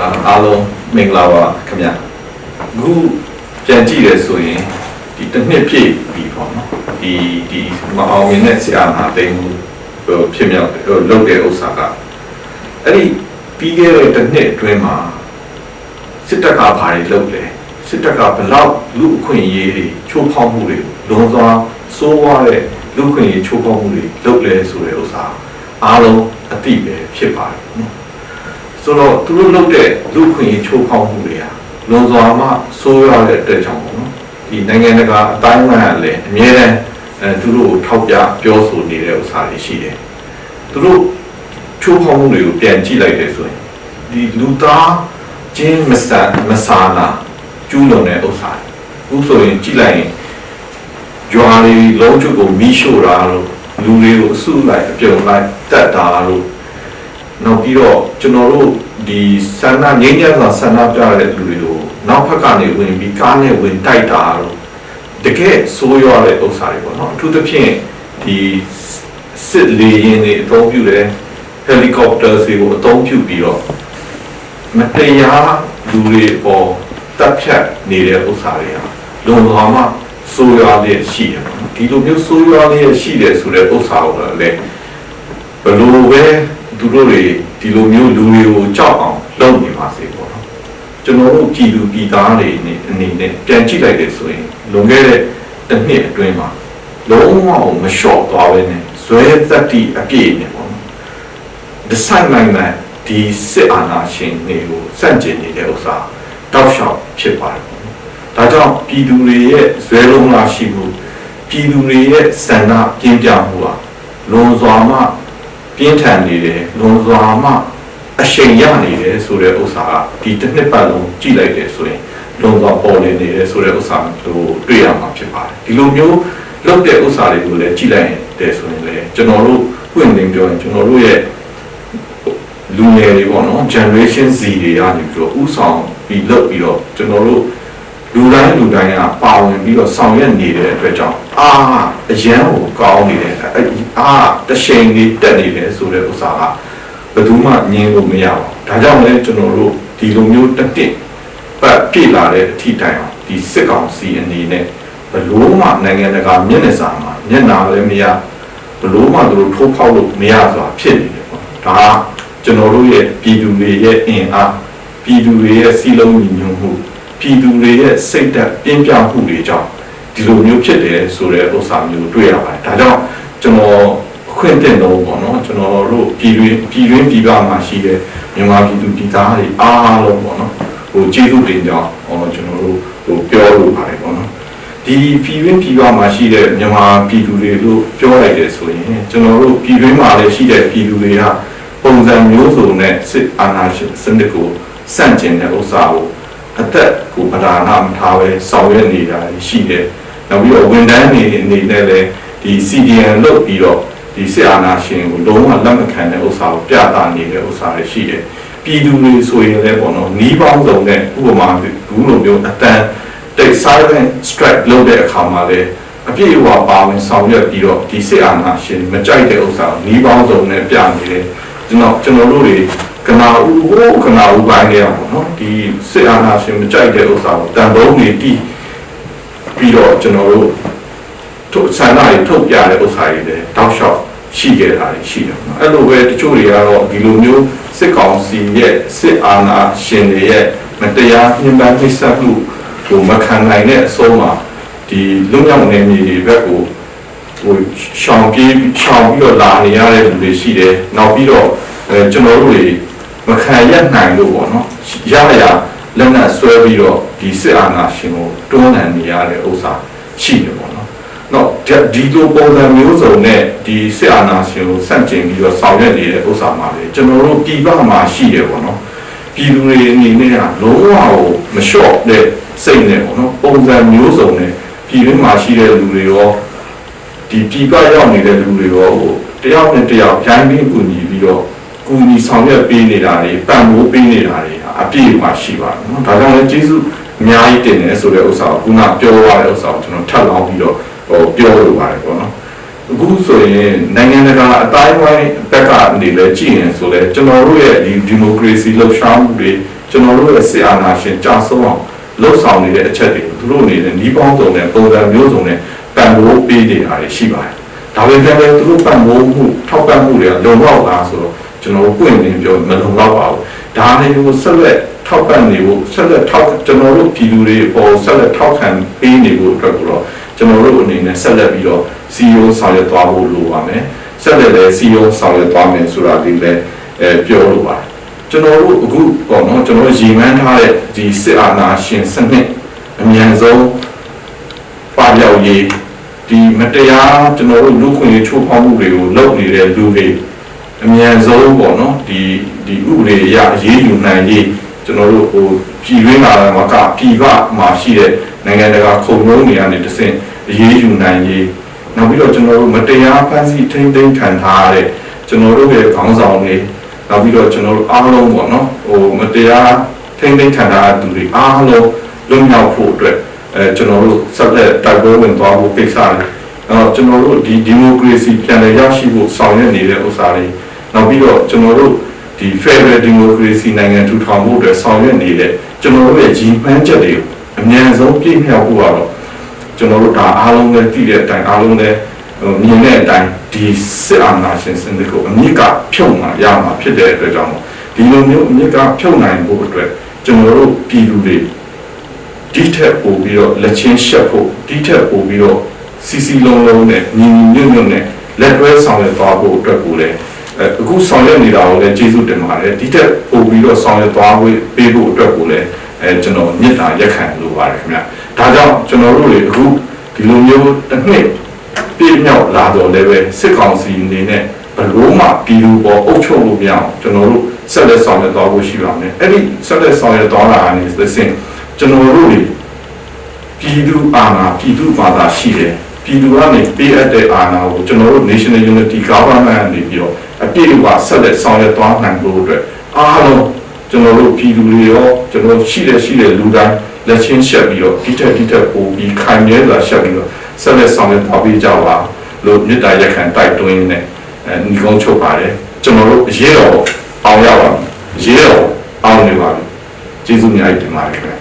အာအားလုံးမင်္ဂလာပါခင်ဗျအခုပြန်ကြည့်ရဆိုရင်ဒီတစ်နှစ်ပြည့်ပြီပေါ့နော်ဒီဒီမအောင်မြင်တဲ့ဆရာနာတိန်မှုဟိုဖြစ်မြောက်ဟိုလုပ်တဲ့ဥစ္စာကအဲ့ဒီပြီးခဲ့တဲ့တစ်နှစ်အတွင်းမှာစစ်တပ်ကဘာတွေလုပ်လဲစစ်တပ်ကဘလောက်လူအခွင့်အရေးတွေချိုးဖောက်မှုတွေလွန်စွာစိုးဝါးတဲ့လူအခွင့်အရေးချိုးဖောက်မှုတွေလုပ်လဲဆိုတဲ့ဥစ္စာအားလုံးအတိပဲဖြစ်ပါတယ်နော် ဆိုတော့သူတို့လုပ်တဲ့လူခွင့်ရေးချိုးဖောက်မှုတွေဟာလွန်စွာမှဆိုးရတဲ့အတွက်ကြောင့်ပေါ့နော်ဒီနိုင်ငံတကာအတိုင်းအဝန်ကလည်းအမြဲတမ်းအဲသူတို့ကိုထောက်ပြပြောဆိုနေတဲ့ဥစ္စာတွေရှိတယ်သူတို့ချိုးဖောက်မှုတွေကိုပြန်ကြည့်လိုက်တယ်ဆိုရင်ဒီလူသားချင်းမဆန်မဆာနာကျူးလွန်တဲ့ဥစ္စာတွေအခုဆိုရင်ကြည့်လိုက်ရင်ကြွားတွေလုံးချုပ်ကိုမီးရှို့တာလို့လူတွေကိုအစုလိုက်အပြုံလိုက်တတ်တာလို့ နောက်ပြီးတော့ကျွန်တော်တို့ဒီဆန္ဒငြိမ်းချမ်းစွာဆန္ဒပြတဲ့လူတွေကိုနောက်ဘက်ကနေဝင်ပြီးကားနဲ့ဝင်တိုက်တာတော့တကယ်ဆိုးရွားတဲ့ဥစ္စာတွေပေါ့နော်အထူးသဖြင့်ဒီစစ်လေယာဉ်တွေအသုံးပြုတယ်ဟယ်လီကော်ပတာတွေကိုအသုံးပြုပြီးတော့မတရားလူတွေပေါ်တပ်ဖြတ်နေတဲ့ဥစ္စာတွေဟာလုံသွားမှဆိုးရွားတဲ့ရှိတယ်ပေါ့နော်ဒီလိုမျိုးဆိုးရွားတဲ့ရှိတယ်ဆိုတဲ့ဥစ္စာကိုလည်းဘလို့ပဲ သူတို့တွေဒီလိုမျိုးလူတွေကိုကြောက်အောင်လုပ်နေပါစေပေါ့နော်ကျွန်တော်တို့ပြည်သူပြည်သားတွေအနေအနေနဲ့ပြန်ကြည့်လိုက်တယ်ဆိုရင်လွန်ခဲ့တဲ့တစ်နှစ်အတွင်းမှာလုံးဝမလျှော့သွားပဲနဲ့ဇွဲသက်တိအပြည့်နဲ့ပေါ့နော်ဒီဆိုင်နိုင်တဲ့ဒီစစ်အာဏာရှင်တွေကိုစန့်ကျင်နေတဲ့ဥစ္စာတောက်လျှောက်ဖြစ်ပါတယ်ပေါ့နော်ဒါကြောင့်ပြည်သူတွေရဲ့ဇွဲလုံးလာရှိမှုပြည်သူတွေရဲ့ဆန္ဒပြင်းပြမှုဟာလွန်စွာမှ ပြင်းထန်နေတယ်လွန်စွာမှအရှိန်ရနေတယ်ဆိုတဲ့ဥစ္စာကဒီတစ်နှစ်ပတ်လုံးကြည့်လိုက်တယ်ဆိုရင်လွန်စွာပေါ်နေနေတယ်ဆိုတဲ့ဥစ္စာကိုတွေ့ရမှာဖြစ်ပါတယ်ဒီလိုမျိုးလုပ်တဲ့ဥစ္စာတွေကိုလည်းကြည့်လိုက်ရင်တယ်ဆိုရင်လည်းကျွန်တော်တို့ပွင့်လင်းပြောရင်ကျွန်တော်တို့ရဲ့လူငယ်တွေပေါ့နော် generation Z တွေကနေပြီးတော့ဥဆောင်ပြီးလုပ်ပြီးတော့ကျွန်တော်တို့ လူတိုင်းလူတိုင်းကပါဝင်ပြီးတော့ဆောင်ရွက်နေတဲ့အတွက်ကြောင့်အာအရန်ကိုကောင်းနေတယ်အဲ့ဒီအာတရှိန်လေးတက်နေတယ်ဆိုတဲ့ဥစ္စာကဘယ်သူမှငြင်းလို့မရဘူးဒါကြောင့်လည်းကျွန်တော်တို့ဒီလိုမျိုးတက်တက်ပတ်ပြည့်လာတဲ့အထိတိုင်အောင်ဒီစစ်ကောင်စီအနေနဲ့ဘလို့မှနိုင်ငံတကာမျက်နှာစာမှာမျက်နှာလည်းမရဘလို့မှသူတို့ထိုးဖောက်လို့မရစွာဖြစ်နေတယ်ပေါ့ဒါကကျွန်တော်တို့ရဲ့ပြည်သူတွေရဲ့အင်အားပြည်သူတွေရဲ့စီလုံးညီညွတ်မှု ပြည်သူတွေရဲ့စိတ်ဓာတ်ပြင်းပြမှုတွေကြောင့်ဒီလိုမျိုးဖြစ်တယ်ဆိုတဲ့ဥစ္စာမျိုးတွေ့ရပါတယ်။ဒါကြောင့်ကျွန်တော်အခွင့်အရေးတော့ပေါ့နော်ကျွန်တော်တို့ပြည်တွင်းပြည်တွင်းပြည်ပမှာရှိတဲ့မြန်မာပြည်သူပြည်သားတွေအားလုံးပေါ့နော်ဟိုကျေးဇူးတင်ကြောင်းဟောကျွန်တော်တို့ဟိုပြောလို့ပါတယ်ပေါ့နော်ဒီပြည်တွင်းပြည်ပမှာရှိတဲ့မြန်မာပြည်သူတွေလို့ပြောလိုက်တယ်ဆိုရင်ကျွန်တော်တို့ပြည်တွင်းမှာလည်းရှိတဲ့ပြည်သူတွေကပုံစံမျိုးစုံနဲ့စစ်အာဏာရှင်စနစ်ကိုစန့်ကျင်တဲ့ဥစ္စာကို အသက်ကိုပဓာနာမထားပဲဆောင်ရွက်နေတာရှိတယ်။နောက်ပြီးတော့ဝန်ထမ်းတွေအနေနဲ့လည်းဒီ CDN လုပ်ပြီးတော့ဒီစစ်အာဏာရှင်ကိုလုံးဝလက်မခံတဲ့ဥစ္စာကိုပြသနေတဲ့ဥစ္စာတွေရှိတယ်။ပြည်သူတွေဆိုရင်လည်းပေါ့နော်နီးပေါင်းစုံနဲ့ဥပမာဘူးလိုမျိုးအတန်တိတ် silent strike လုပ်တဲ့အခါမှာလည်းအပြည့်အဝပါဝင်ဆောင်ရွက်ပြီးတော့ဒီစစ်အာဏာရှင်မကြိုက်တဲ့ဥစ္စာကိုနီးပေါင်းစုံနဲ့ပြနေတယ်။ကျွန်တော်ကျွန်တော်တို့တွေ ကနာဦးဟိုကနာဦးပိုင်းလေးအောင်နော်ဒီစစ်အာဏာရှင်မကြိုက်တဲ့ဥစ္စာကိုတန်ဖိုးနေတီးပြီးတော့ကျွန်တော်တို့ထုတ်ဆန္ဒတွေထုတ်ပြတဲ့ဥစ္စာတွေလည်းတောက်လျှောက်ရှိခဲ့တာရှိတယ်နော်အဲ့လိုပဲတချို့တွေကတော့ဒီလိုမျိုးစစ်ကောင်စီရဲ့စစ်အာဏာရှင်တွေရဲ့မတရားညှဉ်းပန်းနှိပ်စက်မှုကိုမခံနိုင်တဲ့အဆုံးမှာဒီလွတ်မြောက်နေမြေတွေဘက်ကိုဟိုရှောင်ပြေးရှောင်ပြီးတော့လာနေရတဲ့လူတွေရှိတယ်နောက်ပြီးတော့အဲကျွန်တော်တို့တွေ မခံရနိုင်လို့ပေါ့နော်ရရလက်နက်ဆွဲပြီးတော့ဒီစစ်အာဏာရှင်ကိုတွန်းလှန်နေရတဲ့ဥစ္စာရှိတယ်ပေါ့နော်။တော့ဒီလိုပုံစံမျိုးစုံနဲ့ဒီစစ်အာဏာရှင်ကိုဆန့်ကျင်ပြီးတော့ဆောင်ရွက်နေတဲ့ဥစ္စာမှာလေကျွန်တော်တို့ပြည်ပမှာရှိတယ်ပေါ့နော်။ပြည်သူတွေအနေနဲ့ကလုံးဝကိုမလျှော့တဲ့စိတ်နဲ့ပေါ့နော်ပုံစံမျိုးစုံနဲ့ပြည်တွင်းမှာရှိတဲ့လူတွေရောဒီပြည်ပရောက်နေတဲ့လူတွေရောဟိုတယောက်နဲ့တယောက်ဂျိုင်းပြီးကူညီပြီးတော့ ကူညီဆောင်ရွက်ပေးနေတာတွေပံ့ပိုးပေးနေတာတွေဟာအပြည့်အဝရှိပါတယ်နော်ဒါကြောင့်လည်းကျေးဇူးအများကြီးတင်တယ်ဆိုတဲ့ဥစ္စာကိုခုနပြောရတဲ့ဥစ္စာကိုကျွန်တော်ထပ်လောင်းပြီးတော့ဟိုပြောလိုပါတယ်ပေါ့နော်အခုဆိုရင်နိုင်ငံတကာအတိုင်းဝိုင်းဘက်ကနေလည်းကြည့်ရင်ဆိုလဲကျွန်တော်တို့ရဲ့ဒီဒီမိုကရေစီလှုပ်ရှားမှုတွေကျွန်တော်တို့ရဲ့ဆရာနာရှင်ကြာဆုံးအောင်လှုပ်ဆောင်နေတဲ့အချက်တွေသူတို့အနေနဲ့ဒီပေါင်းစုံနဲ့ပုံစံမျိုးစုံနဲ့ပံ့ပိုးပေးနေတာတွေရှိပါတယ်ဒါပေမဲ့လည်းသူတို့ပံ့ပိုးမှုထောက်ပံ့မှုတွေကလုံလောက်လားဆိုတော့ ကျွန်တော်တို့ပွင့်နေပြောမလုံလောက်ပါဘူးဒါတွေကိုဆက်လက်ထောက်ပံ့နေဖို့ဆက်လက်ထောက်ကျွန်တော်တို့ပြည်သူတွေပေါ်ဆက်လက်ထောက်ခံပေးနေဖို့အတွက်ကိုတော့ကျွန်တော်တို့အနေနဲ့ဆက်လက်ပြီးတော့ CEO ဆောင်ရွက်သွားဖို့လိုပါမယ်ဆက်လက်လည်း CEO ဆောင်ရွက်သွားမယ်ဆိုတာဒီလည်းအဲပြောလို့ပါတယ်ကျွန်တော်တို့အခုပေါ့နော်ကျွန်တော်တို့ရည်မှန်းထားတဲ့ဒီစစ်အာဏာရှင်စနစ်အမြန်ဆုံးပါပြောက်ရေးဒီမတရားကျွန်တော်တို့လူခွင့်ရေးချိုးဖောက်မှုတွေကိုလုပ်နေတဲ့လူတွေ အမြန်ဆုံးပေါ့နော်ဒီဒီဥပဒေအရအရေးယူနိုင်ရေးကျွန်တော်တို့ဟိုပြည်ရင်းလာမှာကပြည်ပမှာရှိတဲ့နိုင်ငံတကာခုံရုံးတွေကနေတဆင့်အရေးယူနိုင်ရေးနောက်ပြီးတော့ကျွန်တော်တို့မတရားဖန်ဆီးထိန်းသိမ်းခံထားရတဲ့ကျွန်တော်တို့ရဲ့ခေါင်းဆောင်တွေနောက်ပြီးတော့ကျွန်တော်တို့အားလုံးပေါ့နော်ဟိုမတရားထိန်းသိမ်းခံထားတဲ့သူတွေအားလုံးလွတ်မြောက်ဖို့အတွက်အဲကျွန်တော်တို့ဆက်လက်တိုက်ပွဲဝင်သွားဖို့ကိစ္စတွေအဲတော့ကျွန်တော်တို့ဒီဒီမိုကရေစီပြန်လည်ရရှိဖို့ဆောင်ရွက်နေတဲ့ဥစ္စာတွေ နောက်ပြီးတော့ကျွန်တော်တို့ဒီ Federal Democracy နိုင်ငံထူထောင်ဖို့အတွက်ဆောင်ရွက်နေတဲ့ကျွန်တော်တို့ရဲ့ကြီးပန်းချက်တွေကိုအများဆုံးပြည့်မြောက်ဖို့ကတော့ကျွန်တော်တို့ဒါအားလုံးလည်းသိတဲ့အတိုင်းအားလုံးလည်းဟိုမြင်တဲ့အတိုင်းဒီစစ်အာဏာရှင်စနစ်ကိုအမြင့်ကဖြုတ်မှရမှာဖြစ်တဲ့အတွက်ကြောင့်မို့ဒီလိုမျိုးအမြင့်ကဖြုတ်နိုင်ဖို့အတွက်ကျွန်တော်တို့ပြည်သူတွေဒီထက်ပိုပြီးတော့လက်ချင်းရှက်ဖို့ဒီထက်ပိုပြီးတော့စီစီလုံးလုံးနဲ့ညီညီညွတ်ညွတ်နဲ့လက်တွဲဆောင်ရွက်သွားဖို့အတွက်ကိုလည်း အဲအခုဆောင်ရွက်နေတာကိုလည်းကျေးဇူးတင်ပါတယ်ဒီတက်ပို့ပြီးတော့ဆောင်ရွက်သွားဖို့ပေးဖို့အတွက်ကိုလည်းအဲကျွန်တော်မြစ်တာရက်ခံလိုပါတယ်ခင်ဗျဒါကြောင့်ကျွန်တော်တို့တွေအခုဒီလိုမျိုးတစ်နှစ်ပြည့်မြောက်လာတော့လည်းပဲစစ်ကောင်စီအနေနဲ့ဘလို့မှပြည်သူပေါ်အုပ်ချုပ်လို့မရအောင်ကျွန်တော်တို့ဆက်လက်ဆောင်ရွက်သွားဖို့ရှိပါမယ်အဲ့ဒီဆက်လက်ဆောင်ရွက်သွားတာကနေသစင်ကျွန်တော်တို့တွေပြည်သူအာဏာပြည်သူဘာသာရှိတယ် ပြည်သူကနေပေးအပ်တဲ့အာဏာကိုကျွန်တော်တို့ National Unity Government အနေပြီးတော့အပြည့်အဝဆက်လက်ဆောင်ရွက်သွားနိုင်ဖို့အတွက်အားလုံးကျွန်တော်တို့ပြည်သူတွေရောကျွန်တော်ရှိတဲ့ရှိတဲ့လူတိုင်းလက်ချင်းရှက်ပြီးတော့ဒီထက်ဒီထက်ပိုပြီးခိုင်မြဲစွာရှက်ပြီးတော့ဆက်လက်ဆောင်ရွက်သွားပေးကြပါလို့မြစ်တာရက်ခံတိုက်တွန်းနေအဲညီကုန်းချုပ်ပါတယ်ကျွန်တော်တို့အရေးတော်အောင်ရပါမယ်အရေးတော်အောင်နေပါပြီကျေးဇူးများတင်ပါတယ်ခင်ဗျ